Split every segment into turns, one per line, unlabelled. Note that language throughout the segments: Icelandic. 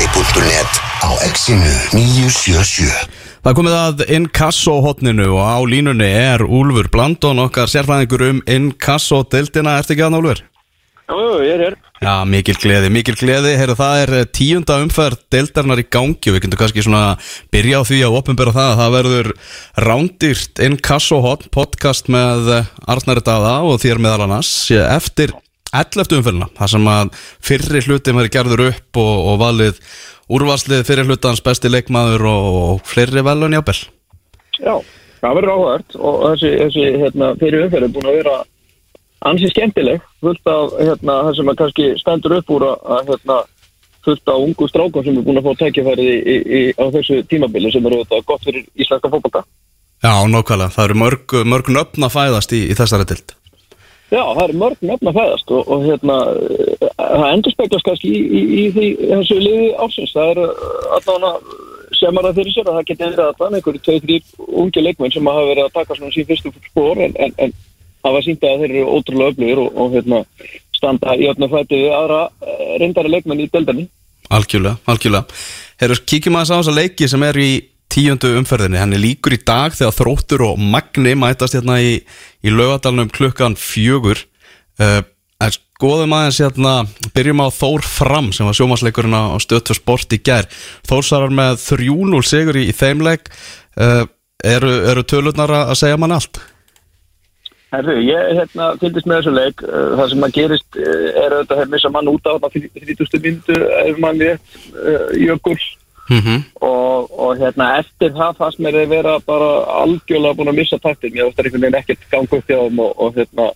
fótbolti.net á exinu 977
Það komið að Inkasso-hotninu og á línunni er Úlfur Blandón okkar sérfræðingur um Inkasso-dildina. Ertu ekki aðna Úlfur?
Jú, jú, ég er hér.
Já, mikil gleði, mikil gleði. Heyrðu, það er tíunda umferð dildarnar í gangi og við kynntum kannski svona byrja á því að opnbæra það. Það verður rándýrt Inkasso-hot podcast með Arnari Dada og þér meðal annars eftir 11. umferðina. Það sem að fyrri hlutin verður gerður upp og, og valið úrvarslið fyrir hlutans besti leikmaður og fleiri velun jábel
Já, það verður áhört og þessi, þessi hérna, fyrir umferð er búin að vera ansi skemmtileg fullt af hérna, það sem að kannski stendur upp úr að hérna, fullt af ungu strákum sem er búin að fá tækifærið í, í, í, á þessu tímabili sem eru gott fyrir íslenska fólkbólta
Já, nokkvæmlega, það eru mörg, mörg nöfn að fæðast í, í þessari dild
Já, það eru mörg nöfn að fæðast og, og hérna, það endur speklast kannski í, í, í því þessu liði ásins. Það eru allavega semar það fyrir sér að það geti verið að það einhverju tveið, þrýr unge leikmenn sem hafa verið að taka svona sín fyrstu spór en, en, en hafa sínt að þeir eru ótrúlega öflugir og, og hérna, standa í öfna fætti við aðra reyndari leikmenn í deldarni.
Algjörlega, algjörlega. Herru, kíkjum að þess að leiki sem er í tíundu umferðinni, hann er líkur í dag þegar þróttur og magni mætast hérna í, í laugadalunum klukkan fjögur. Uh, en skoðum aðeins hérna byrjum á Þór Fram sem var sjómasleikurinn á stöðtu sport í gær. Þórsarar með 3-0 sigur í, í þeimleik uh, eru, eru tölurnar að segja mann allt?
Herru, ég hérna, fylgist með þessu leik. Uh, það sem að gerist er að missa mann út á þetta 30. myndu ef mann rétt jökul Mm -hmm. og, og hérna eftir það fannst mér að vera bara algjörlega búin að missa taktin ég að einhvern veginn ekkert ganga upp hjá þeim og, og hérna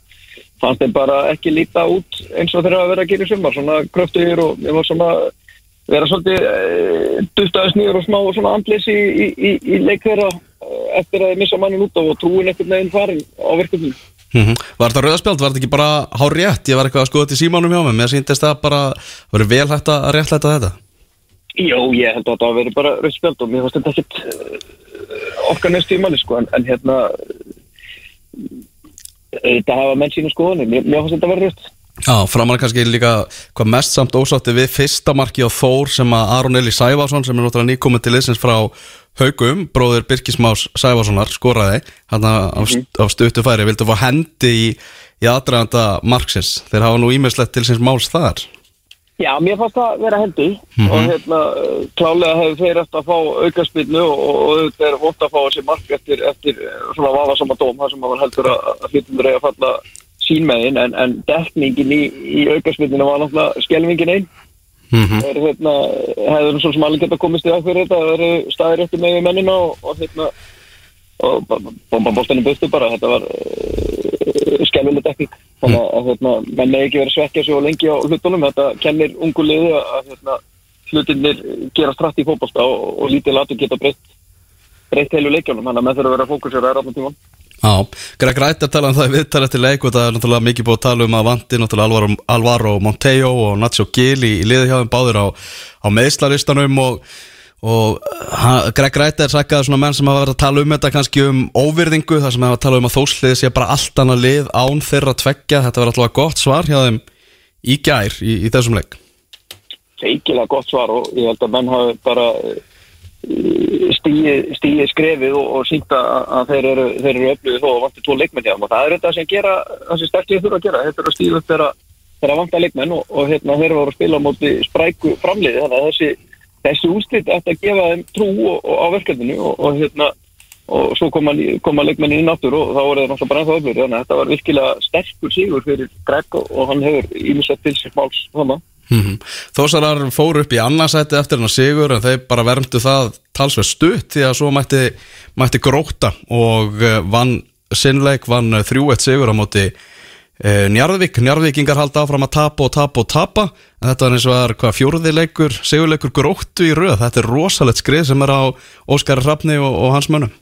fannst þeim bara ekki líta út eins og þeirra að vera að gera í sumar svona kröftuðir og ég var svona vera svolítið e, duftaðis nýður og smá og svona andlis í, í, í, í leikverða eftir að þeir missa mannin út og trúin ekkert neginn farin á verkefninu
mm -hmm. Var þetta rauðarspjált? Var þetta ekki bara hár rétt? Ég var eitthvað að skoða þetta í símanum hjá mig mér síndist það bara verið vel hægt að réttlæta þetta
Jó, ég held að það veri bara rauðspjöld og mér finnst þetta ekkit uh, okkar næst í manni sko, en, en hérna þetta hafa menn sínu skoðunum, mér, mér finnst þetta verið rauðt.
Já, framan kannski líka hvað mest samt ósátti við fyrsta marki á Þór sem að Aron Eli Sævarsson sem er náttúrulega nýkominn til liðsins frá Haugum, bróður Birkismás Sævarssonar skoraði, hann að mm á stuttu færi, vildu fá hendi í, í aðdraganda marksins, þeir hafa nú ímestlegt til sinns máls þar.
Já, mér fannst það að vera hendi mm -hmm. og hérna klálega hefur þeir eftir að fá aukarspilnu og auðvitað er vott að fá þessi mark eftir, eftir svona vafasama dóm þar sem maður heldur að reyða að falla sínmeðin en, en dekningin í, í aukarspilninu var náttúrulega skelvingin einn mm -hmm. er hérna hefur svona sem allir geta komist í það fyrir þetta það eru staðir eftir með mennina og, og hérna og bombabóstanum bústu bara þetta var uh, skelvileg dekning þannig að, að hérna, menn með ekki verið svekkja svo lengi á hlutunum, þetta kennir ungu liði að hérna, hlutinir gera strætt í fókbalsta og, og lítið latu geta breytt breytt heilu leikjónum, þannig að með þurfa að vera fókusir að ræða tíma
Já, Greg Rættar talaði um það í viðtala eftir leik og það er náttúrulega mikið búið að tala um að vandi náttúrulega Alvaro, Monteo og Nacho Gil í, í liði hjá þeim báður á, á meðslaristanum og og Greg Rættar sagði svona menn sem hafa verið að tala um þetta kannski um óvirðingu þar sem hafa talað um að þósliði sé bara allt annað lið án þeirra tveggja þetta var alltaf gott svar hjá þeim í gær í, í þessum leik.
Eikilega gott svar og ég held að menn hafi bara stíði skrefið og, og sínta að þeir eru, eru öflugið þó og vantir tvo leikmenn hjá og það er þetta sem gera það sem sterklega þurfa að gera. Þetta er að stíða upp þeirra, þeirra vanta leikmenn og, og hérna, þeir eru að spila á móti spræku framliði. Þannig að þessi þessi úslit ætti að gefa þeim trú á verkefninu og, og hérna og svo koma, koma leikmennin inn áttur og þá voru það náttúrulega bara ennþá öflur þannig að þetta var virkilega sterkur sígur fyrir Greg og, og hann hefur ímissett til sér máls þannig
mm -hmm. Þósarar fóru upp í annarsæti eftir hann að sigur en þeir bara vermdu það talsveit stutt því að svo mætti, mætti gróta og eh, vann sinnleik, vann 3-1 sigur á móti Eh, Njarðvík, Njarðvíkingar halda áfram að tapa og tapa og tapa. En þetta er eins og að hvað fjóruðileikur segjuleikur gróttu í rauð, þetta er rosalegt skrið sem er á Óskar Hrafni og, og hans mönnum.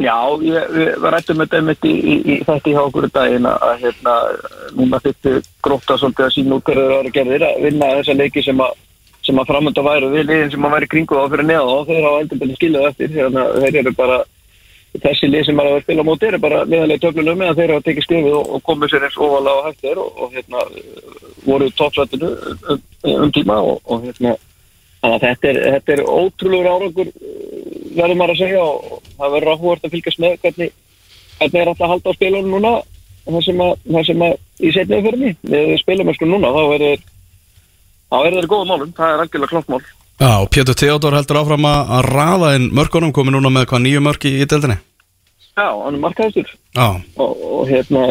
Já, ég, við rættum þetta einmitt í, í, í þetta í hákur daginn að hérna, núna þetta gróta svolítið að sín út hverju það eru gerðir að vinna þessa leiki sem að, sem að framönda væru við liðin sem að væri kringu á fyrir neða og þeir hafa endur byrjað skiluð eftir þegar þeir eru bara þessi lið sem er að spila móti er bara miðanlega töflunum meðan þeir hafa tekið skrifið og, og komið sér eins ofalega á hættir og, og hérna voru toppsvættinu um, um tíma og, og hérna þetta er, þetta er ótrúlegur árangur uh, verður maður að segja og það verður áhugast að fylgjast með hvernig, hvernig er alltaf að halda á spilunum núna það sem að, það sem að í setniðu fyrir mig, við spilum sko núna þá verður þeir góða málum, það er algjörlega klokk mál
Já, og Pétur Theodor heldur áfram að raða inn mörkunum, komið núna með hvað nýju mörk í, í deildinni?
Já, hann er markaðistur og, og hérna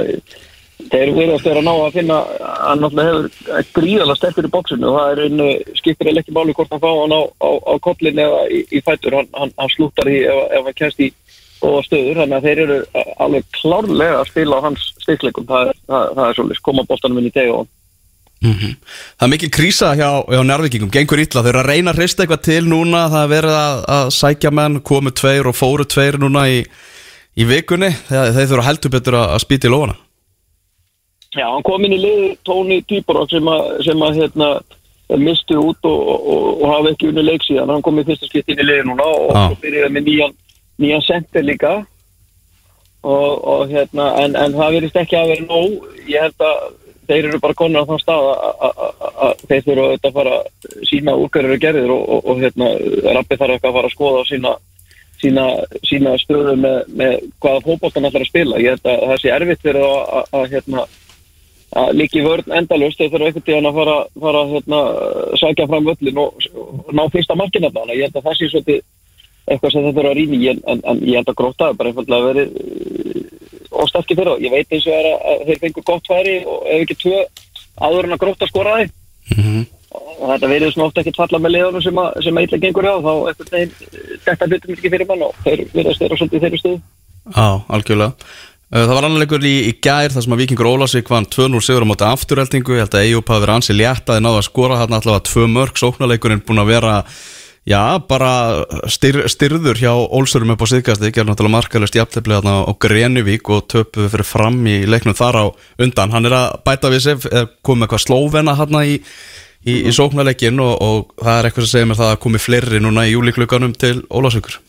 þeir verðast vera að ná að finna hann náttúrulega hefur gríðalega sterkur í bóksinu og það er einu skiptir eða ekki máli hvort hann fá hann á, á, á kollin eða í, í fætur, hann, hann, hann slúttar í ef, ef hann kemst í góða stöður. Þannig að þeir eru alveg klárlega að spila á hans styrkleikum, það, það, það er svolítið koma bóttanum inn í teg og
það er mikil krísa hjá, hjá njárvíkingum, gengur illa, þeir eru að reyna að hrista eitthvað til núna, það er verið að, að sækja menn, komu tveir og fóru tveir núna í, í vikunni, þeir, þeir þurfa heldur betur að, að spýta í lófana.
Já, hann kom inn í liði Tóni Týborok sem að, sem að hérna, mistu út og, og, og hafa ekki unni leik síðan. Hann kom í fyrsta skipt inn í liði núna og, og byrjaði með nýjan, nýjan center líka. Og, og hérna, en, en það verðist ekki að vera nóg. Ég held að þeir eru bara konar á þann stað að- að að- að þeir þurfa auðvitað að fara að sína úrkvæður eru gerðir og, og, og hérna, Rappi þarf eitthvað að fara að skoða sína, sína, sína stöðu með, með hvaða fótboltan ætlar að spila. Ég held að það sé erfitt fyrir að, að, að hérna, að líki vörn endalust þeir þurfa einhvern tíðan að fara, fara hérna, sækja fram völlin og, og ná fyrsta markina þannig að ég held að það sé svolítið eitthvað sem þetta eru að rýna í en, en, en ég held að gróta það bara einfallega verið óstafki fyrir og ég veit eins og er að, að þeir fengur gott færi og ef ekki tvö áður en að gróta skoraði.
Mhm.
og þetta verið svona ofta ekkert falla með liðunum sem að, sem að illa gengur hjá þá veginn eh, þetta hlutum ekki fyrir mann og þeir verðast þeirra svolítið í þeirri stöðu.
Já, algjörlega. Uh, Það var annar leikur í, í gær þar sem að Víkingur Ólasík vann 2-0 sigur á móti afturheldingu. Ég held að Eyjup hafi verið ansi létt að þið náðu að skora þarna allavega tvö mörg, sóknarleikurinn búin að vera já, bara styr, styrður hjá Ólsurum upp á síðkasti gerði náttúrulega markalust jafntefli þarna á Grenivík og töpuðu fyrir fram í leiknum þar á undan, hann er að bæta við sig komið eitthvað slóvena þarna í, í, í sóknarleikin og, og það er eitthvað sem segir mér það að komi fleiri núna í júlikluganum til Ólasíkur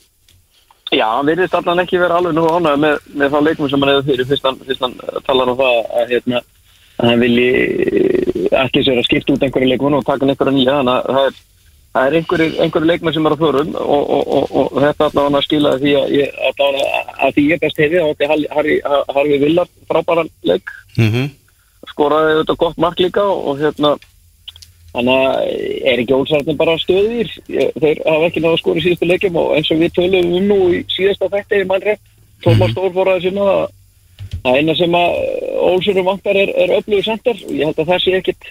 Já, hann virðist allan ekki vera alveg nú ánægð með, með þá leikum sem hann hefur fyrir. Fyrst hann, fyrst hann eh, talar um það að, hérna, hann vilji ekki sér að skipta út einhverju leikmenn og taka einhverju nýja. Þannig að það er, það er einhverju, leikmenn sem er á förum og, og, og, og þetta allan að skila því að, ég, að, að því ég best hefði átti Harry Villar frábæran leik.
Mm -hmm.
skoraði þetta gott mark líka og hérna þannig að er ekki ólsarðin bara stöðir? Þeir hafa ekki skora í síðustu leikjum og eins og við tölum um nú í síðasta þætti í mannri, Tómas Stór fór að sinna að eina sem að ólsurum vantar er, er öflugur sendir og ég held að það sé ekkit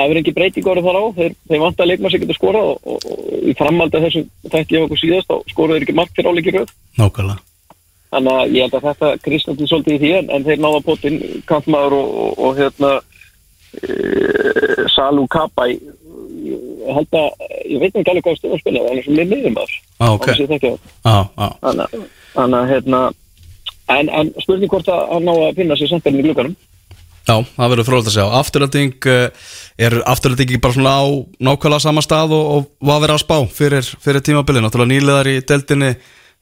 það hefur ekki breyting orðið þar á. Þeir, þeir vantar leikmann sem getur skorað og, og, og í framhaldi af þessu þætti ég okkur síðast og skoraður ekki mark fyrir áleikir röð.
Nákvæmlega.
Þannig að ég held að þetta kristnandi svolítið í því en, en þeir náða potinn kantmaður og, og, og hérna e, Salú Kabai ég held að, ég veit ekki alveg hvað stöðu að spila það er sem með miðum maður
ok,
Annars ég þekki það.
á, á
þannig að- að hérna en, en spurning hvort að hann ná að finna sér sentarinn í glögganum
Já, það verður frólægt að sjá. Afturölding, er afturölding ekki bara svona á nákvæmlega sama stað og, og var verið að spá fyrir, fyrir tímabilið? Náttúrulega nýleðar í deildinni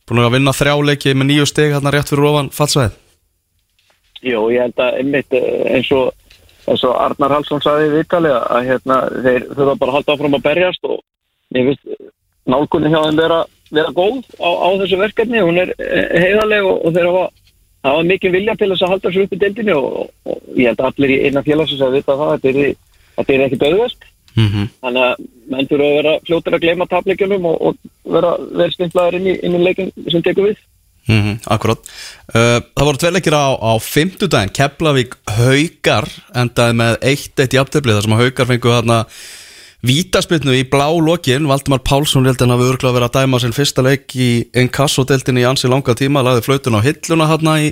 Búin að vinna þrjáleiki með nýju steg hérna rétt fyrir ofan fallsvæð
Jú, ég held að einmitt eh, eins og, eins og Arnar Halsson saði í viðtali að, hérna, þeir þurfa bara að halda áfram að berjast og ég veist nálgunni hjá þeim vera, vera góð á, á þessu verkefni, hún er eh, heiðarleg og, og þeir hafa, hafa mikið vilja til þess að halda þessu upp í deildinni og, og, og ég held að allir í eina félagsins að vita það, þetta er, þetta er ekki döðvest
mm -hmm.
þannig að menn þurfa að vera fljótur að gleyma tapleikjunum og, og vera vel stimplaður inn í, inn í leikin sem tekur við.
Mm Akkurát uh, Það voru tvei leikir á, á fimmtudaginn. Keflavík Haukar endaði með 1-1 í aftöflið þar sem að Haukar fengu þarna vítaspilnu í blá lokin. Valdimar Pálsson held hann að við örgulega verið að dæma sinn fyrsta leik í Encasso-deltinni í ansi langa tíma lagði flautun á hilluna þarna í,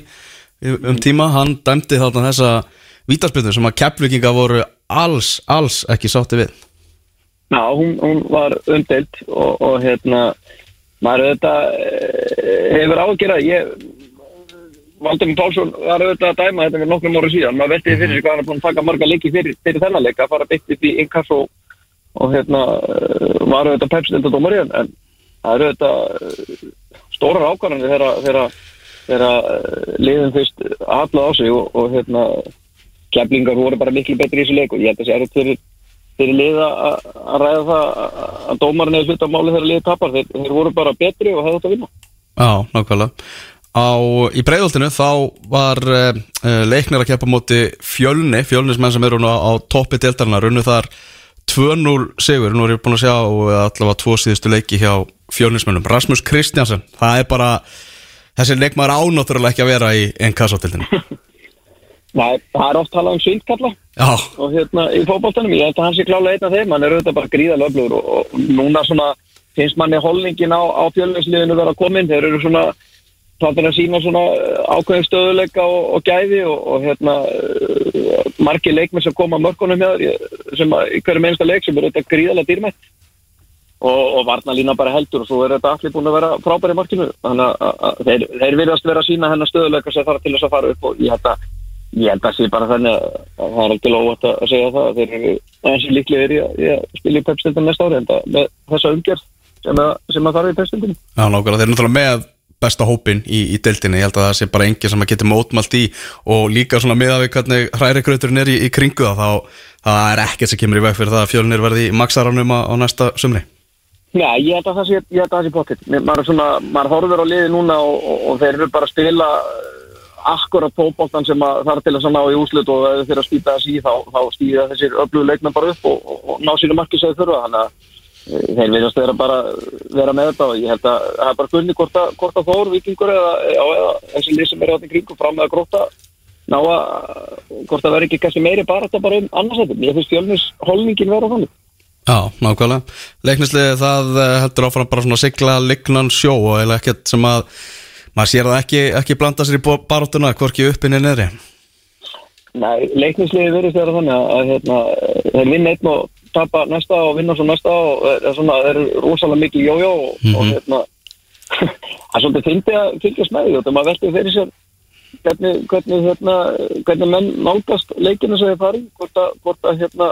um tíma, hann dæmdi þarna þessa vítaspilnu sem að Keflavíkinga voru alls, alls ekki sátti við.
Já, hún, hún var umdelt og, og hérna maður auðvitað eh, hefur ágjörða ég Valdemir Pálsson var auðvitað að dæma þetta fyrir nokkrum ára síðan. Maður veltiði fyrir sig hvað hann er búin að taka marga leiki fyrir, fyrir þennan leik að fara beitt upp í inkass og, hérna eh, var auðvitað pepstilda dómari en það eru auðvitað eh, stórar ákvarðanir þegar þegar eh, liðin fyrst haflað á sig og, og hérna keflingar voru bara miklu betri í þessu leik og ég held að það erut fyrir fyrir liða að ræða það að dómarinn hefur hluta máli þegar liðið tapar, þeir, þeir voru bara betri og hefði þetta að vinna.
Já, nákvæmlega. Á, í breyðoltinu þá var uh, leiknir að keppa móti fjölni, fjölnismenn sem eru á, á toppi deltarna, runnu þar 2-0 sigur, nú er ég búin að sjá allavega tvo síðustu leiki hjá fjölnismennum. Rasmus Kristjansen, það er bara, þessi leikmaður ánátturlega ekki að vera í einn kassátildinu.
Nei, það er oft talað um svindkalla
Já,
og hérna í fótballtanum, ég held að hann sé klálega einn af þeim, hann er auðvitað bara gríðalega öflugur og, og núna svona finnst manni holningin á, á fjölninsliðinu vera komin, þeir eru svona þannig að sína svona ákveðin stöðuleika og, og gæði og, og hérna uh, margi leikmið sem koma mörkunum hjá þér sem að, hverju mennsta leik sem eru þetta gríðalega dýrmætt. Og, og varna lína bara heldur og svo er þetta allir búin að vera frábæri í markinu. Þannig að, þeir, þeir virðast vera að sína hennar stöðuleika sem þarf til þess að fara upp og ég held að ég held að það sé bara þannig að það er ekki lót að segja það. Þeir eru aðeins líklega er í að, að spilja í pepstildin næsta ári en það með þessa umgjörð sem að, sem að
besta hópin í, í deltinni, ég held að það sé bara engi sem að geti mótmælt í og líka svona með að við hvernig hrærigrauturinn er í, í kringu það, þá það er ekkert sem kemur í veg fyrir það að fjölnir verði í maksaranum á, á næsta sumri.
Já, ég held að það sé, sé pottitt. Maður, maður horfur á liði núna og, og, og þeir eru bara að spila akkurat tópoltan sem þarf til að ná í úslut og ef þeir að spýta þessi þá, þá stýða þessir öflugu leikmenn bara upp og, og ná sínu marki segðu þurfa þannig að þeir viljast vera bara vera með þetta og ég held að það er bara gunni hvort að, hvort að þór vikingur eða, eða þessi lið sem er átt í kringum fram með að gróta ná að hvort að vera ekki kannski meiri bara þetta bara um annarsættum ég finnst fjölnus holningin vera þannig.
Já, nákvæmlega. Leiknisliði það heldur áfram bara svona sigla lignan sjó og eða ekkert sem að maður sér það ekki, ekki blanda sér í baróttuna hvorki uppinni neðri
Nei, leiknisliði verður þeirra þannig að hérna, þeir vinna einn og tapa næsta og vinna svo næsta og er, svona, eru rosalega mikið jójó og, mm -hmm. og hérna það er svolítið fyndið að fylgjast með því og það maður veldi fyrir sér hvernig, hvernig, hérna, hvernig menn nálgast leikinu sem þeir farið hvort að, hvort að hérna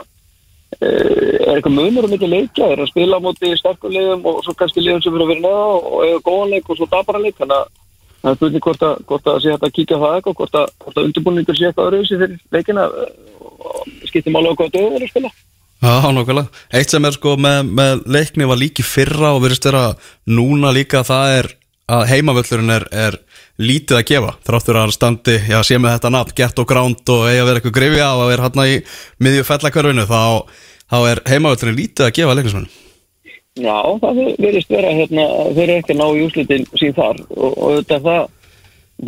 er eitthvað munur um mikið leikja er að spila á móti sterkulegum og svo kannski legum sem eru að vera neða og eiga góðan leik og svo tapar að leik þannig að það er spurning hvort að, hvort að sé hægt að kíkja það eitthvað hvort að, að undirbúningur sé eitthvað öðruvísi fyrir leikina og skiptir mála á hvað döður er að spila
Já, nákvæmlega. Eitt sem er sko með, með leikni var líki fyrra og verðist vera núna líka það er að heimavöllurinn er, er lítið að gefa þráttur að hann standi, já sé með þetta nafn gett og gránt og eigi að vera eitthvað grifja og að vera hann í miðju fellakörfinu þá, þá er heimavöllurinn lítið að gefa leiknismenn
Já, það verðist vera hérna, þeir eru ekki að ná í úslitin sín þar og, og þetta er það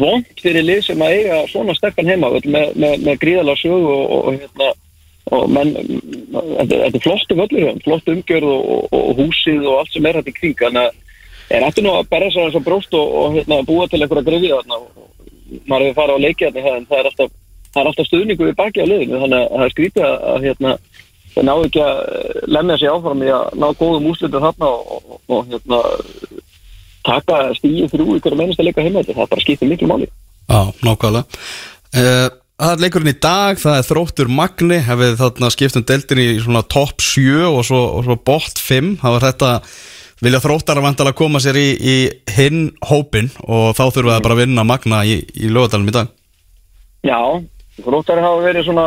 vond fyrir lið sem að eiga svona sterkan heimavöll með, með, með gríðalega sög og, og, hérna, og menn, þetta, þetta er flottu völlur flottu umgjörð og húsið og allt sem er hægt í kring. Þannig að er eftir nú að berja sér eins og bróst og, og hérna, búa til einhverja grifja þarna og maður hefur farið á leikja þarna en það er alltaf, það alltaf stuðningu við baki á liðinu. Þannig að það er skrítið að, að hérna, það ná ekki að lemja sér áfram í að ná góðum úslutum þarna og, og, og hérna, taka stíði þrjú ykkur mennist að leika heima þetta, það bara skiptir miklu máli.
Já, nákvæmlega. Uh, Það er leikurinn í dag, það er þróttur Magni, hefur þarna skipt um deltin í svona topp 7 og svo, svo bort 5, það var þetta vilja þróttar að vantala að koma sér í, í hinn hópin og þá þurfum við bara að vinna magna í, í lögadalum í dag.
Já, þróttar hafa verið svona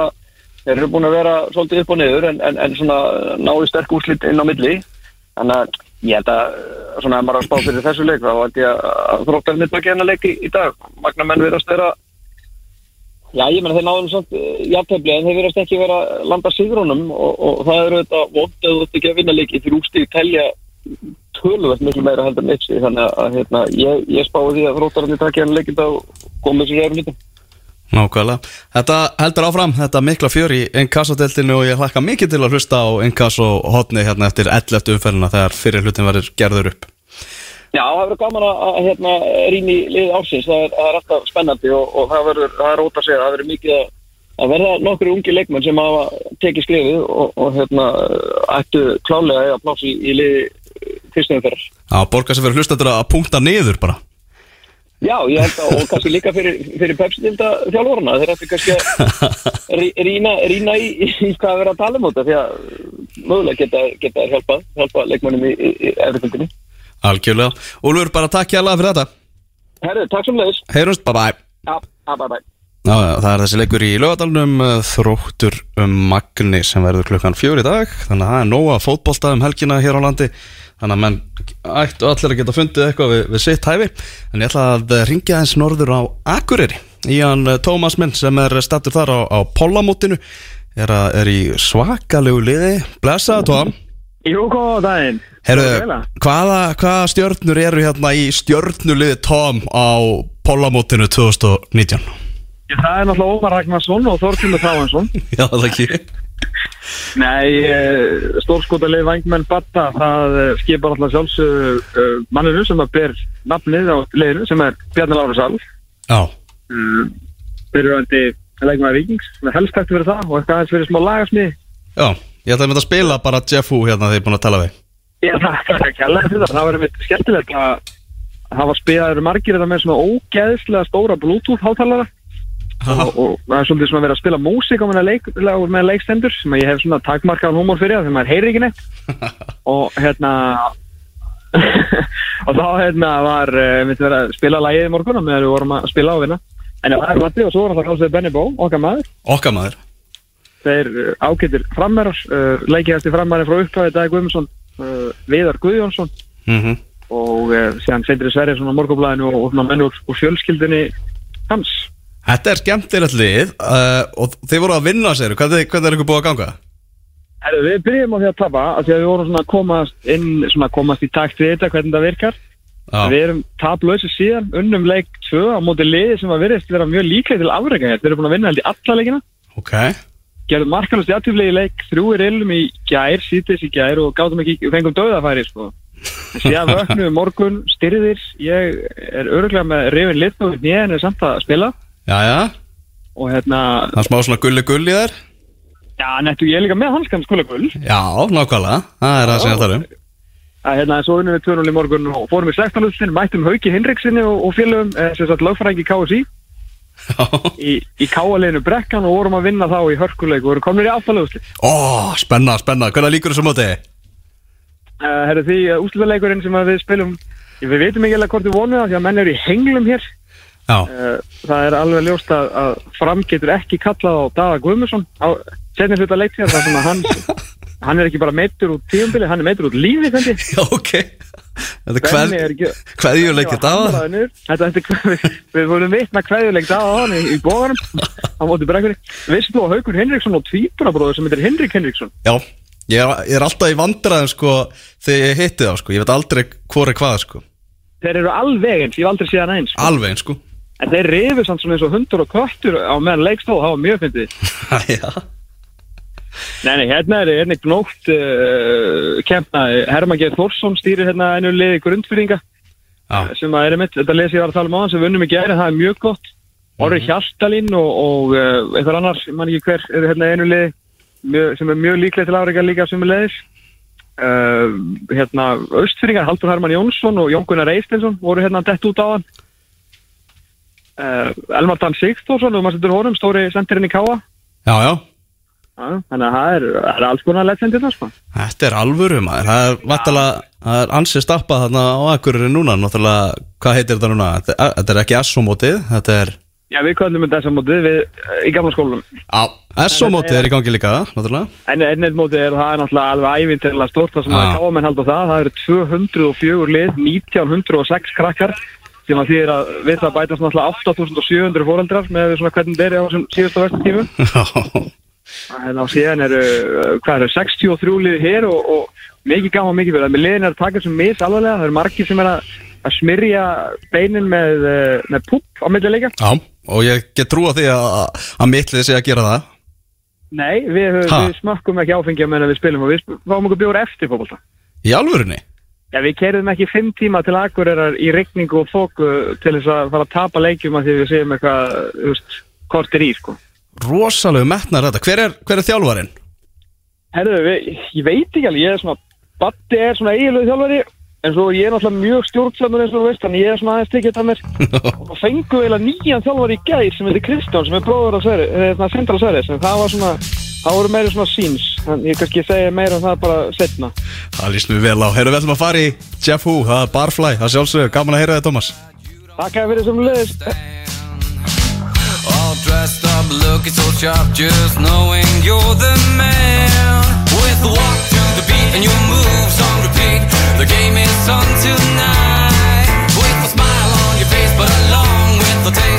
þeir eru búin að vera svolítið upp og niður en, en, en svona náðu sterk úrslit inn á milli. Þannig að ég held að svona að maður að spá fyrir þessu leik þá held ég að þróttar er mitt að gena leik í, í dag. Magna menn verðast þeirra Já, ég menna þeir náðum svona jafntefni en þeir verðast ekki vera að landa sigrónum og, og það eru þetta vond að ert ekki að vinna leiki fyrir úrstíð telja töluvert miklu meira heldur en eitt þannig að hérna, ég, ég spáði því að þróttarandi takja hann leikind á komið sér eftir hlutum
Nákvæmlega. Þetta heldur áfram, þetta mikla fjör í Enkasso-deltinu og ég hlakka mikið til að hlusta á Enkasso-hotni hérna eftir 11. umferðina þegar fyrir hlutin verður gerður upp.
Já, það verður gaman að hérna, rýna í lið ársins, það er, það er alltaf spennandi og, og það verður, það er óta að segja, það verður mikið að, að verða nokkru ungi leikmenn sem hafa tekið skrifið og, og hérna, ættu klálega að pláss í, í lið fyrstum fyrir.
Já, borgar sem verður hlustaður að punkta niður bara.
Já, ég held að, og kannski líka fyrir, fyrir pepsindilda þjálfurna, þeir ættu kannski að rýna, rýna í, í hvað verður að tala um þetta, því að mögulega geta, geta hjálpa, hjálpa leikmennum í, í, í efrirkvöldinni.
Algjörlega. Úlfur, bara takk hjá alla fyrir þetta.
Herru, takk sem leiðis.
Heyrumst, bye bye.
Já, bye bye.
Já, það er þessi leikur í lögadalunum þróttur um Magni sem verður klukkan fjögur í dag þannig að það er nóga fótbolta um helgina hér á landi þannig að menn ættu allir að geta fundið eitthvað við, við sitt hæfi en ég ætla að ringja eins norður á Akureyri Ían Tómas minn sem er stattur þar á, á Pólamótinu er, er í svakalegu liði Blessa, Tóm
Jú, góða daginn.
Herru, hvaða, hvaða stjörnur eru hérna í stjörnuliði Tóm á Pólamótinu 2019?
Ég, Það er náttúrulega Ómar Ragnarsson og Þorkjumur Þráhansson.
Já, það ekki
Nei, uh, stórskotalið vangmenn Batta, það uh, skipar náttúrulega sjálfsög uh, manninu sem að ber nafnið á liðinu sem er Bjarni Lára Sal.
Já,
Víkings, sem er helst hægt fyrir það og eitthvað aðeins fyrir smá lagasmið.
já, ég ætla að mynda að spila bara Jeff Hu hérna þegar ég er búin að tala við.
Já, það er ekki alveg fyrir það. Var einmitt skemmtilegt að hafa spilaður margir þetta með svona ógeðslega stóra Bluetooth hátalara. Og, og það er svolítið svona verið að spila músík á með, leik, leikstendur sem ég hef svona takmarkaðan húmor fyrir það þegar maður heyri ekki neitt. Og hérna og þá hérna var uh, mitt verið að spila lagið í morgun og meðan við vorum að spila á vinna. En það er vatni og svo var kálsið Benny Bó, okkar maður.
Okkar maður
þeir uh, ágættir frammerar uh, leikihæsti frammerar frá upphafi Dag Guðmundsson, uh, Viðar Guðjónsson.
Mm
og uh, síðan Sindri Sverjesson á morgunblæðinu og, og svona menn úr, úr fjölskyldinni hans.
Þetta er skemmtilegt lið og þið voru að vinna sér. Hvernig, hvernig er ykkur búið að ganga?
Herru, við byrjum á því að tapa af því að við vorum að komast inn svona komast í takt við þetta hvernig það virkar.
Já,
við erum taplausi síðan unnum leik 2 á móti liði sem að virðist vera mjög líklega til afreika við erum búin að vinna held í alla leikina.
Ok
gerðum markalust játtiflegi leik þrjú í reilum í gær, síðdeis í gær og gáðum ekki, við fengum döðafæri sko. síðan vöknum við morgun styrðir, ég er öruglega með reyfin lit og nýjan er samt að spila.
Já, já,
og hérna,
það smá svona gulli gulli þær.
Já, nettu ég líka með hanskan skulagull
Já, nákvæmlega, það er það sem ég þarf um.
Að hérna, svo unnum við 2-0 í morgun og fórum í 16 hlustin, mættum Hauki Hinriksinni og, og félögum, eh, sem sagt lögfræðingi KSI. Í, í káaliðinu brekkan og vorum að vinna þá í hörkuleik og vorum komin í aftalöfusli
Ó, spenna, spenna, hvernig líkur þessu móti?
uh, Herru því uh, úsluleikurinn sem við spilum við veitum ekki alveg hvort við vonum það því að menn eru í henglum hér.
Já,
uh, það er alveg ljóst að, að fram getur ekki kallað á Dada Guðmusson á setni hluta leiktíðar þar sem að hann hann er ekki bara meittur út tíumbili, hann er meittur út lífi
já, ok.
Ekki-
hverjuleikir það
er við, vorum vitna kveðjuleik það á hann í, í bóðanum á Haukur Henriksson og tvíburabróður sem heitir Henrik Henriksson
Já, ég er, ég er alltaf í vandræðum sko þegar ég hitti þá sko. Ég veit aldrei hvor er hvað sko.
Þeir eru alveg eins, ég hef aldrei séð hann eins
Alveg eins sko.
En þeir samt svona eins og hundur og köttur á meðan leikstóð, það var mjög fyndið.
Já,
Nei, nei, hérna er hérna er gnótt uh, kemna, Herman Geir Þórsson stýrir hérna einu liði grundfyrringa
já,
sem að er mitt, þetta lesi ég var að tala um á hann sem við unnum í gæri, það er mjög gott. Orri Hjaltalín og, og uh, einhver annar, ég man ekki hver, eru hérna einu liði mjög, sem er mjög líklega til áreika líka sem er leiðis uh, hérna Östfyrringar, Haldur Herman Jónsson og Jón Gunnar Eistensson voru hérna dett út á hann Elmar Dan Sigþórsson og maður setur honum, stóri sendirinn í Káa
já Já,
þannig að það er, það er alls konar legendir það, sko.
Þetta er alvöru maður, það er vantalega, það er ansið stappað þarna á akkurir núna, náttúrulega, hvað heitir þetta núna? Þetta þetta er ekki SO-mótið, þetta er,
Já, við köllum þetta þessa mótið við eh, í gamla skólanum.
á, SO-mótið er í gangi líka, náttúrulega.
En ennið mótið er það er náttúrulega alveg ævintilega stort það sem
Já.
að káamenn halda það. Það eru 204 lið, 1906 krakkar sem að því er að við það bætast náttúrulega 8700 fóreldrar með svona hvernig þeir eru á þessum síðustu vestum tímum. En á síðan eru, uh, hvað eru, 63 liði hér og, og mikið gaman mikið fyrir. Með liðin er að taka sem mis alvarlega. Það eru margir sem er að, að smyrja beinin með, uh, með pupp á millileika.
Já, og ég get trú á því að, að mittlið sé að gera það.
Nei, við,
Ha?
við smakkum ekki áfengi að menna við spilum og við fáum okkur bjóra eftir fótbolta.
Í alvörunni?
Já, við kerðum ekki fimm tíma til Akureyrar í rigningu og þóku til þess að fara að tapa leikjum að því við séum eitthvað, þú veist, kortir í, sko.
Rosalegu metnar þetta. Hver er, hver er þjálfarinn?
Herðu, við, ég veit ekki alveg, ég er svona, Batti er svona eiginlega þjálfari, en svo ég er náttúrulega mjög stjórnsamur eins og þú veist, þannig ég er svona aðeins tekið þetta mér. og fengu eiginlega nýjan þjálfari í gær sem heitir Kristján, sem er bróður að Sverri, eða Sindra Sverris, en það var svona, það voru meira svona síns, en ég kannski segja meira um það bara setna.
Það líst mér vel á. Heyrðu, við ætlum að fara í Jeff Hu, það er Barfly, það sjálfsögur, gaman að heyra það, Thomas.
Takk
but looking so sharp just knowing you're the man. With the walk to the beat and your moves on repeat, the game is on tonight. With a smile on your face, but along with the taste.